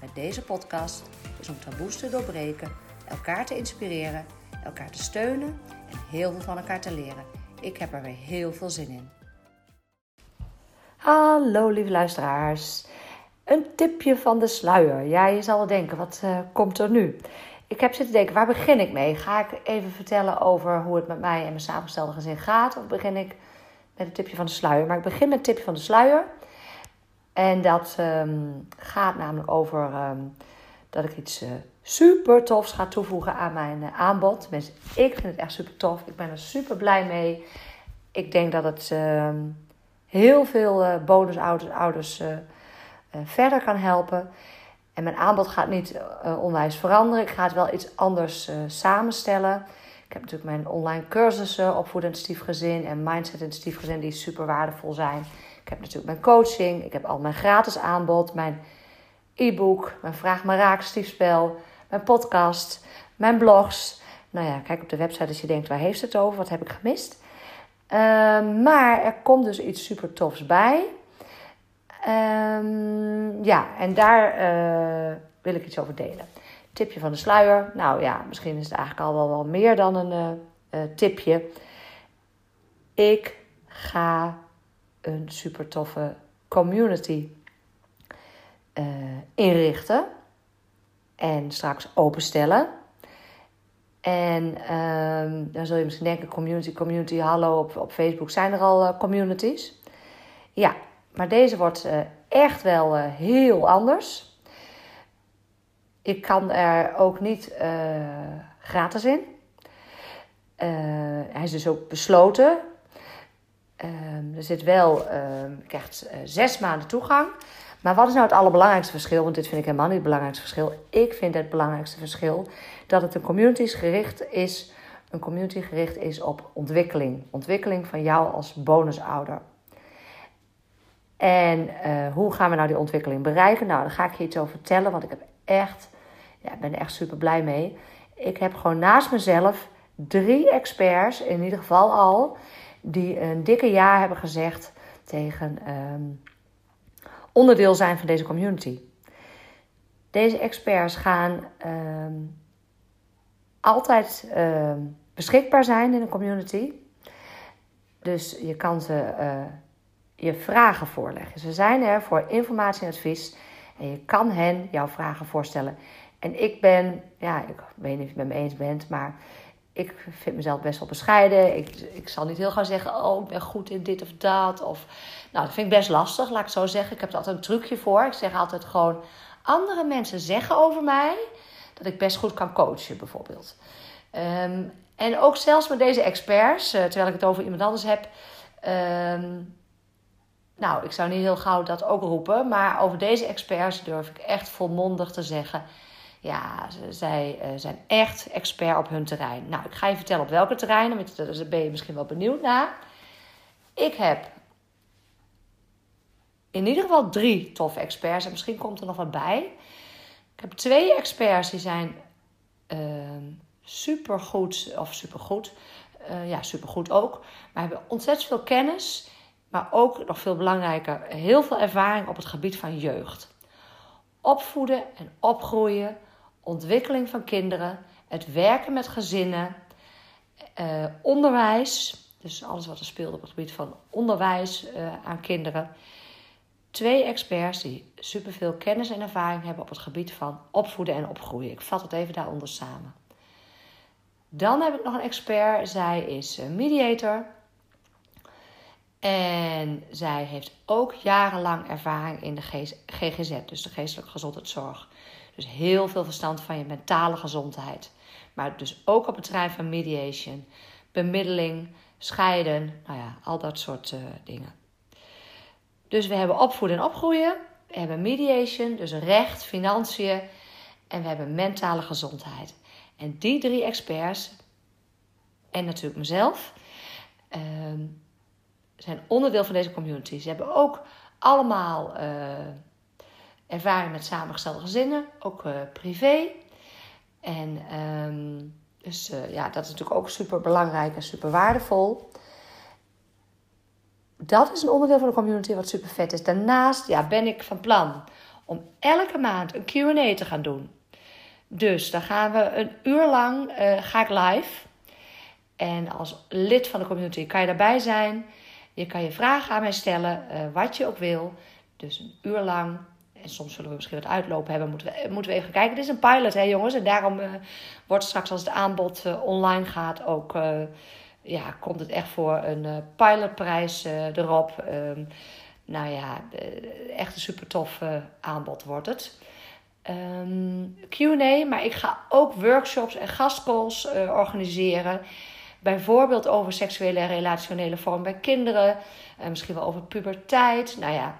met deze podcast is om taboes te doorbreken, elkaar te inspireren, elkaar te steunen en heel veel van elkaar te leren. Ik heb er weer heel veel zin in. Hallo lieve luisteraars. Een tipje van de sluier. Ja, je zal wel denken, wat uh, komt er nu? Ik heb zitten denken, waar begin ik mee? Ga ik even vertellen over hoe het met mij en mijn samengestelde gezin gaat? Of begin ik met een tipje van de sluier? Maar ik begin met het tipje van de sluier. En dat um, gaat namelijk over um, dat ik iets uh, super tofs ga toevoegen aan mijn uh, aanbod. Tenminste, ik vind het echt super tof. Ik ben er super blij mee. Ik denk dat het uh, heel veel uh, bonusouders ouders, verder kan helpen. En mijn aanbod gaat niet onwijs veranderen. Ik ga het wel iets anders samenstellen. Ik heb natuurlijk mijn online cursussen opvoeden in het stiefgezin en mindset in het stiefgezin die super waardevol zijn. Ik heb natuurlijk mijn coaching, ik heb al mijn gratis aanbod, mijn e-book, mijn Vraag maar Raak stiefspel, mijn podcast, mijn blogs. Nou ja, kijk op de website als je denkt, waar heeft het over? Wat heb ik gemist? Uh, maar er komt dus iets super tofs bij. Um, ja, en daar uh, wil ik iets over delen. Tipje van de sluier. Nou ja, misschien is het eigenlijk al wel, wel meer dan een uh, tipje. Ik ga een super toffe community uh, inrichten en straks openstellen. En uh, dan zul je misschien denken: community, community, hallo op, op Facebook zijn er al uh, communities. Ja, maar deze wordt uh, echt wel heel anders. Ik kan er ook niet gratis in. hij is dus ook besloten. Um, er zit wel, um, je uh, zes maanden toegang. Maar wat is nou het allerbelangrijkste verschil? Want dit vind ik helemaal niet het belangrijkste verschil. Ik vind het belangrijkste verschil dat het een community gericht is. Een community gericht is op ontwikkeling. Ontwikkeling van jou als bonusouder. En uh, hoe gaan we nou die ontwikkeling bereiken? Nou, daar ga ik je iets over vertellen. Want ik heb echt, ja, ben echt super blij mee. Ik heb gewoon naast mezelf drie experts, in ieder geval al die een dikke ja hebben gezegd tegen um, onderdeel zijn van deze community. Deze experts gaan um, altijd um, beschikbaar zijn in een community. Dus je kan ze uh, je vragen voorleggen. Ze zijn er voor informatie en advies. En je kan hen jouw vragen voorstellen. En ik ben, ja, ik weet niet of je het met me eens bent, maar ik vind mezelf best wel bescheiden. Ik, ik zal niet heel gaan zeggen, oh, ik ben goed in dit of dat. Of, nou, dat vind ik best lastig, laat ik zo zeggen. Ik heb er altijd een trucje voor. Ik zeg altijd gewoon, andere mensen zeggen over mij dat ik best goed kan coachen, bijvoorbeeld. Um, en ook zelfs met deze experts, uh, terwijl ik het over iemand anders heb. Um, nou, ik zou niet heel gauw dat ook roepen. Maar over deze experts durf ik echt volmondig te zeggen ja, zij uh, zijn echt expert op hun terrein. Nou, ik ga je vertellen op welke terreinen, want daar ben je misschien wel benieuwd naar. Ik heb in ieder geval drie toffe experts en misschien komt er nog wat bij. Ik heb twee experts die zijn uh, supergoed, of supergoed, uh, ja, supergoed ook, maar hebben ontzettend veel kennis, maar ook nog veel belangrijker, heel veel ervaring op het gebied van jeugd. Opvoeden en opgroeien ontwikkeling van kinderen, het werken met gezinnen, uh, onderwijs, dus alles wat er speelt op het gebied van onderwijs uh, aan kinderen. Twee experts die superveel kennis en ervaring hebben op het gebied van opvoeden en opgroeien. Ik vat het even daaronder samen. Dan heb ik nog een expert. Zij is mediator. En zij heeft ook jarenlang ervaring in de GGZ, dus de geestelijke gezondheidszorg. Dus heel veel verstand van je mentale gezondheid. Maar dus ook op het terrein van mediation, bemiddeling, scheiden, nou ja, al dat soort uh, dingen. Dus we hebben opvoeden en opgroeien. we hebben mediation, dus recht, financiën en we hebben mentale gezondheid. En die drie experts, en natuurlijk mezelf, ehm, zijn onderdeel van deze community. Ze hebben ook allemaal uh, ervaring met samengestelde gezinnen, ook uh, privé. En ehm, dus uh, ja, dat is natuurlijk ook super belangrijk en super waardevol. Dat is een onderdeel van de community wat super vet is. Daarnaast ja, ben ik van plan om elke maand een QA te gaan doen. Dus dan gaan we een uur lang ga ik live. En als lid van de community kan je daarbij zijn. Je kan je vragen aan mij stellen, wat je ook wil. Dus een uur lang. En soms zullen we misschien wat uitlopen hebben. Moeten we, moeten we even kijken. Dit is een pilot, hè jongens. En daarom uh, wordt straks als het aanbod uh, online gaat ook... ja, komt het echt voor een pilotprijs erop. Um, nou ja, echt een super tof aanbod wordt het. Um, Q&A, maar ik ga ook workshops en gastcalls organiseren... Bijvoorbeeld over seksuele en relationele vormen bij kinderen. Misschien wel over puberteit. Nou ja,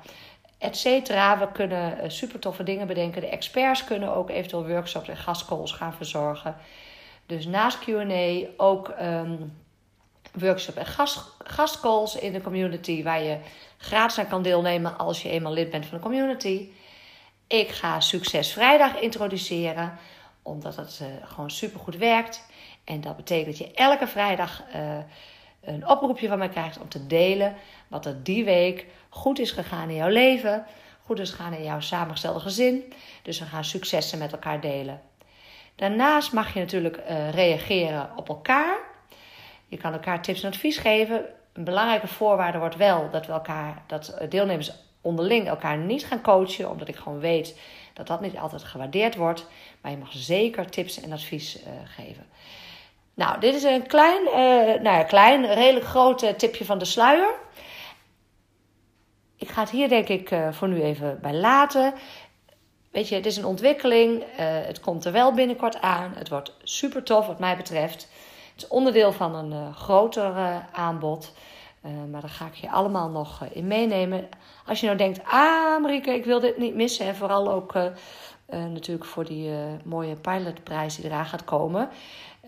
et cetera. We kunnen uh, super toffe dingen bedenken. De experts kunnen ook eventueel workshops en gastcalls gaan verzorgen. Dus naast Q&A ook um, workshop en gast, gastcalls in de community... waar je gratis aan kan deelnemen als je eenmaal lid bent van de community. Ik ga Succes Vrijdag introduceren, omdat het uh, gewoon super goed werkt. En dat betekent dat je elke vrijdag uh, een oproepje van mij krijgt om te delen wat er die week goed is gegaan in jouw leven, goed is gegaan in jouw samengestelde gezin. Dus we gaan successen met elkaar delen. Daarnaast mag je natuurlijk uh, reageren op elkaar. Je kan elkaar tips en advies geven. Een belangrijke voorwaarde wordt wel dat we elkaar, dat deelnemers onderling elkaar niet gaan coachen, omdat ik gewoon weet dat dat niet altijd gewaardeerd wordt. Maar je mag zeker tips en advies uh, geven. Nou, dit is een klein, uh, nou ja, klein, redelijk groot tipje van de sluier. Ik ga het hier denk ik uh, voor nu even bij laten. Weet je, het is een ontwikkeling. het komt er wel binnenkort aan. Het wordt super tof wat mij betreft. Het is onderdeel van een groter aanbod. maar daar ga ik je allemaal nog in meenemen. Als je nou denkt, ah Marieke, ik wil dit niet missen. En vooral ook natuurlijk voor die mooie pilotprijs die eraan gaat komen.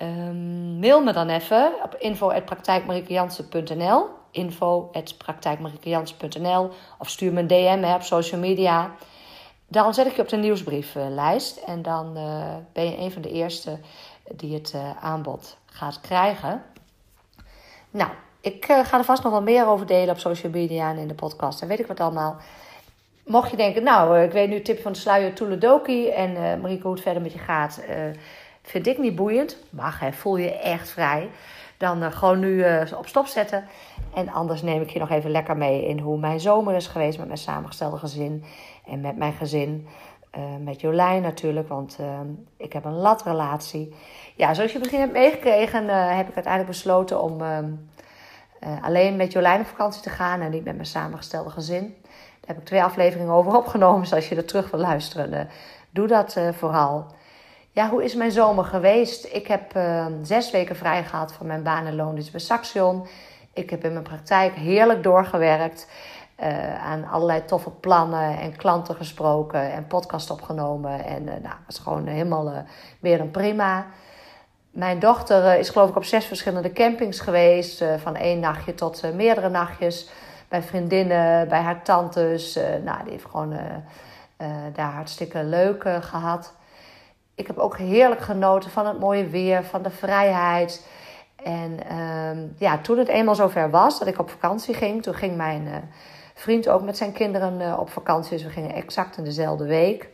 Um, mail me dan even op info.praktijkmariekejansen.nl info.praktijkmariekejansen.nl of stuur me een DM hè, op social media. Dan zet ik je op de nieuwsbrieflijst en dan uh, ben je een van de eerste die het uh, aanbod gaat krijgen. Nou, ik uh, ga er vast nog wel meer over delen op social media en in de podcast. En weet ik wat allemaal. Mocht je denken, nou, ik weet nu tip van de sluier Toeledoki en Marieke hoe het verder met je gaat Vind ik niet boeiend. Mag, hè, voel je echt vrij. Dan uh, gewoon nu uh, op stop zetten. En anders neem ik je nog even lekker mee in hoe mijn zomer is geweest met mijn samengestelde gezin. En met mijn gezin. Uh, met Jolijn natuurlijk, want ik heb een latrelatie. Ja, zoals je begin hebt meegekregen, heb ik uiteindelijk besloten om alleen met Jolijn op vakantie te gaan en niet met mijn samengestelde gezin. Daar heb ik twee afleveringen over opgenomen, dus als je er terug wil luisteren, doe dat vooral. Ja, hoe is mijn zomer geweest? Ik heb uh, zes weken vrij gehad van mijn baan en loondienst bij Saxion. Ik heb in mijn praktijk heerlijk doorgewerkt. Uh, aan allerlei toffe plannen en klanten gesproken en podcast opgenomen. En uh, nou, was gewoon helemaal weer een prima. Mijn dochter is geloof ik op zes verschillende campings geweest. van één nachtje tot meerdere nachtjes. Bij vriendinnen, bij haar tantes. nou, die heeft gewoon daar hartstikke leuk gehad ik heb ook heerlijk genoten van het mooie weer, van de vrijheid. En ehm, ja, toen het eenmaal zover was dat ik op vakantie ging, toen ging mijn uh, vriend ook met zijn kinderen uh, op vakantie. Dus we gingen exact in dezelfde week.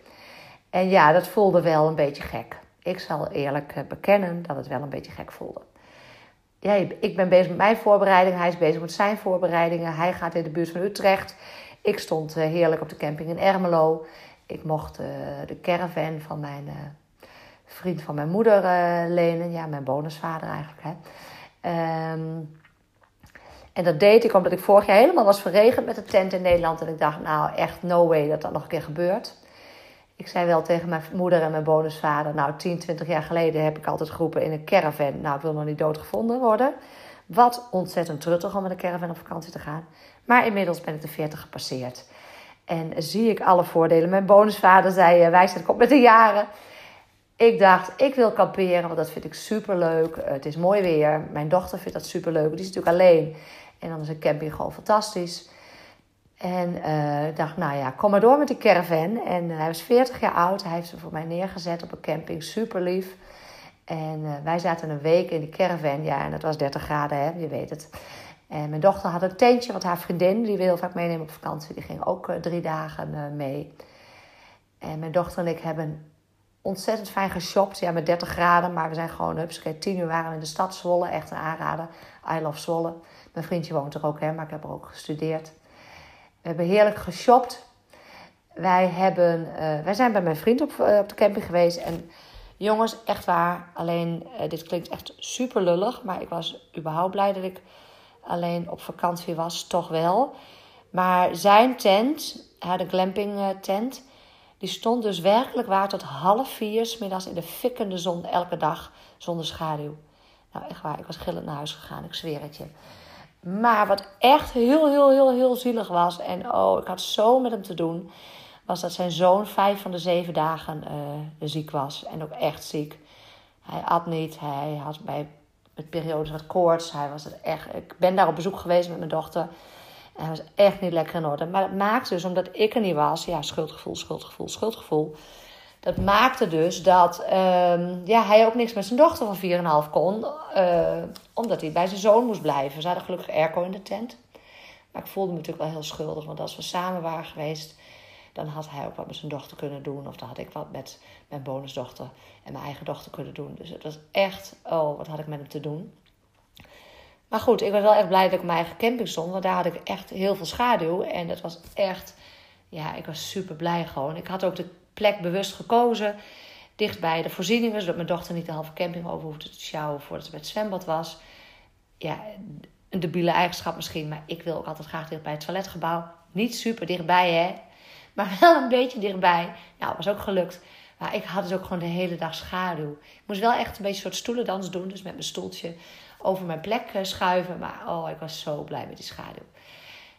En ja, dat voelde wel een beetje gek. Ik zal eerlijk uh, bekennen dat het wel een beetje gek voelde. Ja, ik ben bezig met mijn voorbereidingen, hij is bezig met zijn voorbereidingen. Hij gaat in de buurt van Utrecht. Ik stond heerlijk op de camping in Ermelo. Ik mocht de caravan van mijn vriend van mijn moeder uh, lenen. Ja, mijn bonusvader eigenlijk. Hè. Um, en dat deed ik omdat ik vorig jaar helemaal was verregend met de tent in Nederland. En ik dacht, nou echt no way dat dat nog een keer gebeurt. Ik zei wel tegen mijn moeder en mijn bonusvader... nou, 10, 20 jaar geleden heb ik altijd geroepen in een caravan... nou, ik wil nog niet doodgevonden worden. Wat ontzettend truttig om met een caravan op vakantie te gaan. Maar inmiddels ben ik de 40 gepasseerd. En zie ik alle voordelen. Mijn bonusvader zei, uh, wij zijn op met de jaren. Ik dacht, ik wil kamperen, want dat vind ik super leuk. het is mooi weer. Mijn dochter vindt dat super leuk. Die is natuurlijk alleen. En dan is een camping gewoon fantastisch. En uh, ik dacht, nou ja, kom maar door met die caravan. En hij was 40 jaar oud. Hij heeft ze voor mij neergezet op een camping. Super lief. En wij zaten een week in die caravan. Ja, en dat was 30 graden, hè, je weet het. En mijn dochter had een tentje, want haar vriendin, die wil vaak meenemen op vakantie, die ging ook drie dagen mee. En mijn dochter en ik hebben ontzettend fijn geshopt. Ja, met 30 graden, maar we zijn gewoon, hupsakee, tien uur waren we in de stad Zwolle. Echt een aanrader. I love Zwolle. Mijn vriendje woont er ook, hè, maar ik heb er ook gestudeerd. We hebben heerlijk geshopt. Wij, hebben, uh, wij zijn bij mijn vriend op, uh, op de camping geweest. En jongens, echt waar. Alleen, uh, dit klinkt echt super lullig. Maar ik was überhaupt blij dat ik alleen op vakantie was. Toch wel. Maar zijn tent, de glamping tent die stond dus werkelijk waar tot half vier, s middags in de fikkende zon, elke dag zonder schaduw. Nou, echt waar, ik was gillend naar huis gegaan, ik zweer het je. Maar wat echt heel, heel, heel, heel zielig was, en oh, ik had zo met hem te doen, was dat zijn zoon vijf van de zeven dagen uh, ziek was. En ook echt ziek. Hij at niet, hij had bij met periodes wat koorts. Hij was het echt. Ik ben daar op bezoek geweest met mijn dochter. En hij was echt niet lekker in orde. Maar dat maakte dus, omdat ik er niet was, ja, schuldgevoel, schuldgevoel, schuldgevoel. Dat maakte dus dat um, ja, hij ook niks met zijn dochter van 4,5 kon. Uh, omdat hij bij zijn zoon moest blijven. Ze hadden gelukkig airco in de tent. Maar ik voelde me natuurlijk wel heel schuldig. Want als we samen waren geweest, dan had hij ook wat met zijn dochter kunnen doen. Of dan had ik wat met mijn bonusdochter en mijn eigen dochter kunnen doen. Dus het was echt, oh, wat had ik met hem te doen. Maar goed, ik was wel echt blij dat ik op mijn eigen camping stond. Want daar had ik echt heel veel schaduw. En dat was echt, ja, ik was super blij gewoon. Ik had ook de plek bewust gekozen. Dicht bij de voorzieningen. Zodat mijn dochter niet de halve camping over hoefde te sjouwen voordat ze bij het zwembad was. Ja, een debiele eigenschap misschien. Maar ik wil ook altijd graag dicht bij het toiletgebouw. Niet super dichtbij, hè. Maar wel een beetje dichtbij. Nou, was ook gelukt. Maar ik had dus ook gewoon de hele dag schaduw. Ik moest wel echt een beetje een soort stoelendans doen. Dus met mijn stoeltje over mijn plek eh, schuiven. Maar oh, ik was zo blij met die schaduw.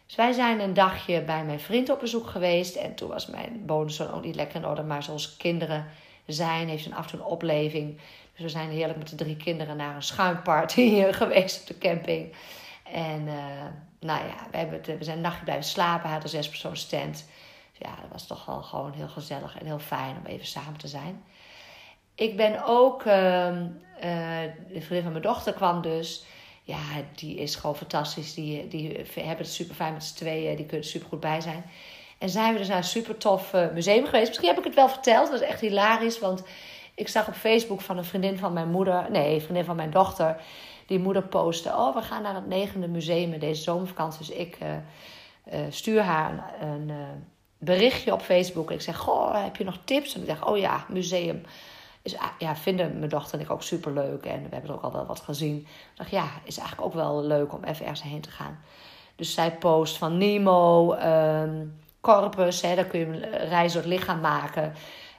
Dus wij zijn een dagje bij mijn vriend op bezoek geweest. En toen was mijn bonuszoon ook niet lekker in orde. Maar zoals kinderen zijn, heeft een af en toe een opleving. Dus we zijn heerlijk met de drie kinderen naar een schuimparty geweest op de camping. En uh, nou ja, we, hebben we zijn een nachtje blijven slapen. Hij had een zespersoons tent. Dus ja, dat was toch wel gewoon heel gezellig en heel fijn om even samen te zijn. Ik ben ook, uh, de vriendin van mijn dochter kwam dus. Ja, die is gewoon fantastisch. Die, die hebben het super fijn met z'n tweeën. Die kunnen er super goed bij zijn. En zijn we dus naar een super tof uh, museum geweest. Misschien heb ik het wel verteld. Dat was echt hilarisch. Want ik zag op Facebook van een vriendin van mijn moeder. Nee, vriendin van mijn dochter. Die moeder postte. Oh, we gaan naar het negende museum in deze zomervakantie. Dus ik uh, stuur haar een, berichtje op Facebook. Ik zeg: Goh, heb je nog tips? En ik dacht: Oh ja, museum. Dus ja, vinden mijn dochter en ik ook super leuk. En we hebben er ook al wel wat gezien. Ik dacht, ja, is eigenlijk ook wel leuk om even ergens heen te gaan. Dus zij post van Nemo, um, Corpus, hè, daar kun je een reis door het lichaam maken.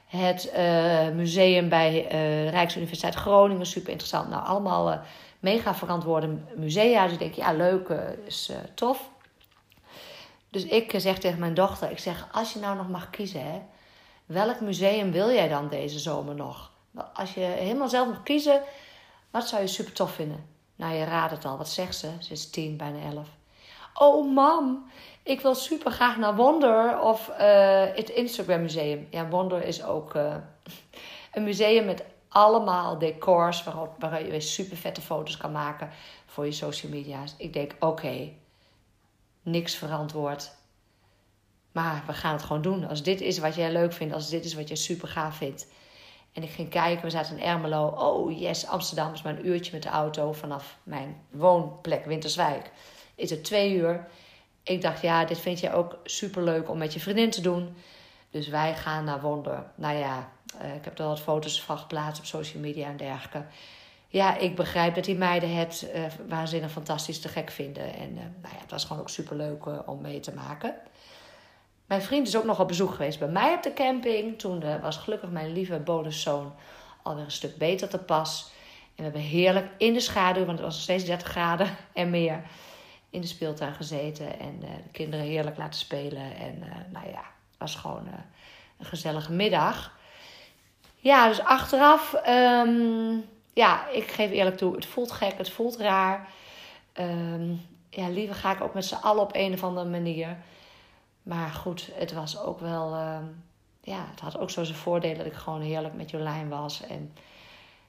Het uh, museum bij uh, Rijksuniversiteit Groningen, super interessant. Nou, allemaal mega verantwoorde musea. Dus ik denk, ja, leuk, is tof. Dus ik zeg tegen mijn dochter, ik zeg, als je nou nog mag kiezen, hè, welk museum wil jij dan deze zomer nog? Als je helemaal zelf mag kiezen, wat zou je super tof vinden? Nou, je raadt het al. Wat zegt ze? Ze is tien, bijna elf. Oh, mam, ik wil super graag naar Wonder of uh, het Instagram Museum. Ja, Wonder is ook uh, een museum met allemaal decors waar, waar je super vette foto's kan maken voor je social media's. Ik denk, oké, niks verantwoord. Maar we gaan het gewoon doen. Als dit is wat jij leuk vindt, als dit is wat je super gaaf vindt, en ik ging kijken, we zaten in Ermelo. Oh yes, Amsterdam is maar een uurtje met de auto vanaf mijn woonplek Winterswijk. Is het twee uur. Ik dacht, ja, dit vind je ook super leuk om met je vriendin te doen. Dus wij gaan naar Wonder. Nou ja, uh, ik heb er wat foto's van geplaatst op social media en dergelijke. Ja, ik begrijp dat die meiden het uh, waanzinnig fantastisch te gek vinden. En uh, nou ja, het was gewoon ook super leuk om mee te maken. Mijn vriend is ook nog op bezoek geweest bij mij op de camping. Toen was gelukkig mijn lieve bonuszoon alweer een stuk beter te pas. En we hebben heerlijk in de schaduw, want het was nog steeds 30 graden en meer. in de speeltuin gezeten en de kinderen heerlijk laten spelen. En nou ja, het was gewoon een gezellige middag. Ja, dus achteraf, ehm, ja, ik geef eerlijk toe, het voelt gek, het voelt raar. Ehm, ja, liever ga ik ook met z'n allen op een of andere manier. Maar goed, het was ook wel, ehm, ja, het had ook zo zijn voordelen dat ik gewoon heerlijk met Jolijn was. En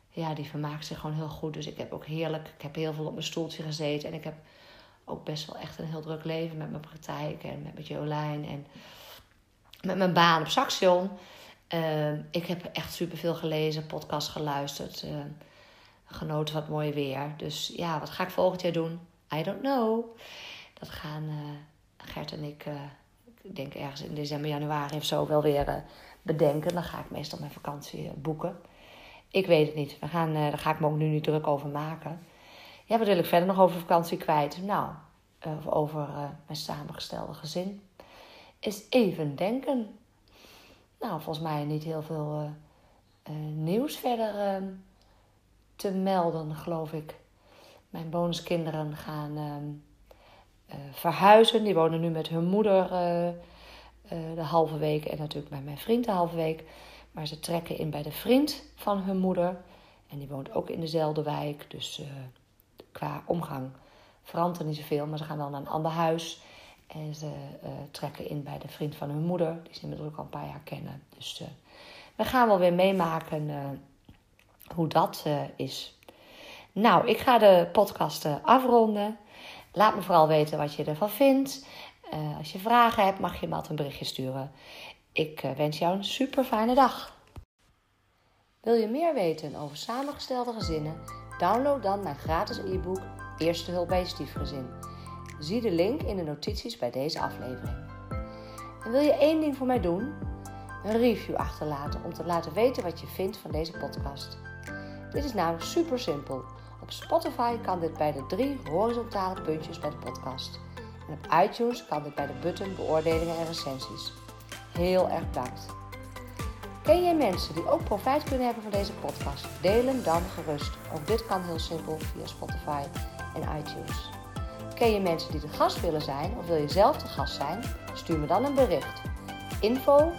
ja, die vermaakt zich gewoon heel goed. Dus ik heb ook heerlijk, ik heb heel veel op mijn stoeltje gezeten. En ik heb ook best wel echt een heel druk leven met mijn praktijk en met, Jolijn en met mijn baan op Saxion. Uh, ik heb echt superveel gelezen, podcast geluisterd, uh, genoten van het mooie weer. Dus ja, wat ga ik volgend jaar doen? I don't know. Dat gaan uh, Gert en ik, ik denk ergens in december, januari of zo, wel weer bedenken. Dan ga ik meestal mijn vakantie boeken. Ik weet het niet. We gaan, daar ga ik me ook nu niet druk over maken. Ja, wat wil ik verder nog over vakantie kwijt? Nou, over mijn samengestelde gezin. Is even denken nou, volgens mij niet heel veel nieuws verder uh, te melden, geloof ik. Mijn bonuskinderen gaan uh, verhuizen. Die wonen nu met hun moeder de halve week en natuurlijk bij mijn vriend de halve week. Maar ze trekken in bij de vriend van hun moeder. En die woont ook in dezelfde wijk. Dus qua omgang verandert er niet zoveel. Maar ze gaan wel naar een ander huis. En ze trekken in bij de vriend van hun moeder, die ze inmiddels ook al een paar jaar kennen. Dus we gaan wel weer meemaken hoe dat is. Nou, ik ga de podcast afronden. Laat me vooral weten wat je ervan vindt. als je vragen hebt, mag je me altijd een berichtje sturen. Ik wens jou een super fijne dag. Wil je meer weten over samengestelde gezinnen? Download dan mijn gratis e-book Eerste hulp bij stiefgezin. Zie de link in de notities bij deze aflevering. En wil je één ding voor mij doen? Een review achterlaten om te laten weten wat je vindt van deze podcast. Dit is namelijk super simpel. Spotify kan dit bij de drie horizontale puntjes bij de podcast. En op iTunes kan dit bij de button beoordelingen en recensies. Heel erg bedankt. Ken jij mensen die ook profijt kunnen hebben van deze podcast? Deel hem dan gerust. Ook dit kan heel simpel via Spotify en iTunes. Ken je mensen die de gast willen zijn of wil je zelf de gast zijn? Stuur me dan een bericht. Info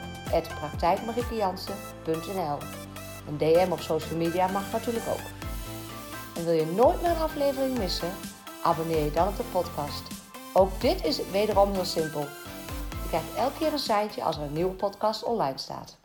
Een DM op social media mag natuurlijk ook. En wil je nooit meer een aflevering missen? Abonneer je dan op de podcast. Ook dit is wederom heel simpel. Je krijgt elke keer een seintje als er een nieuwe podcast online staat.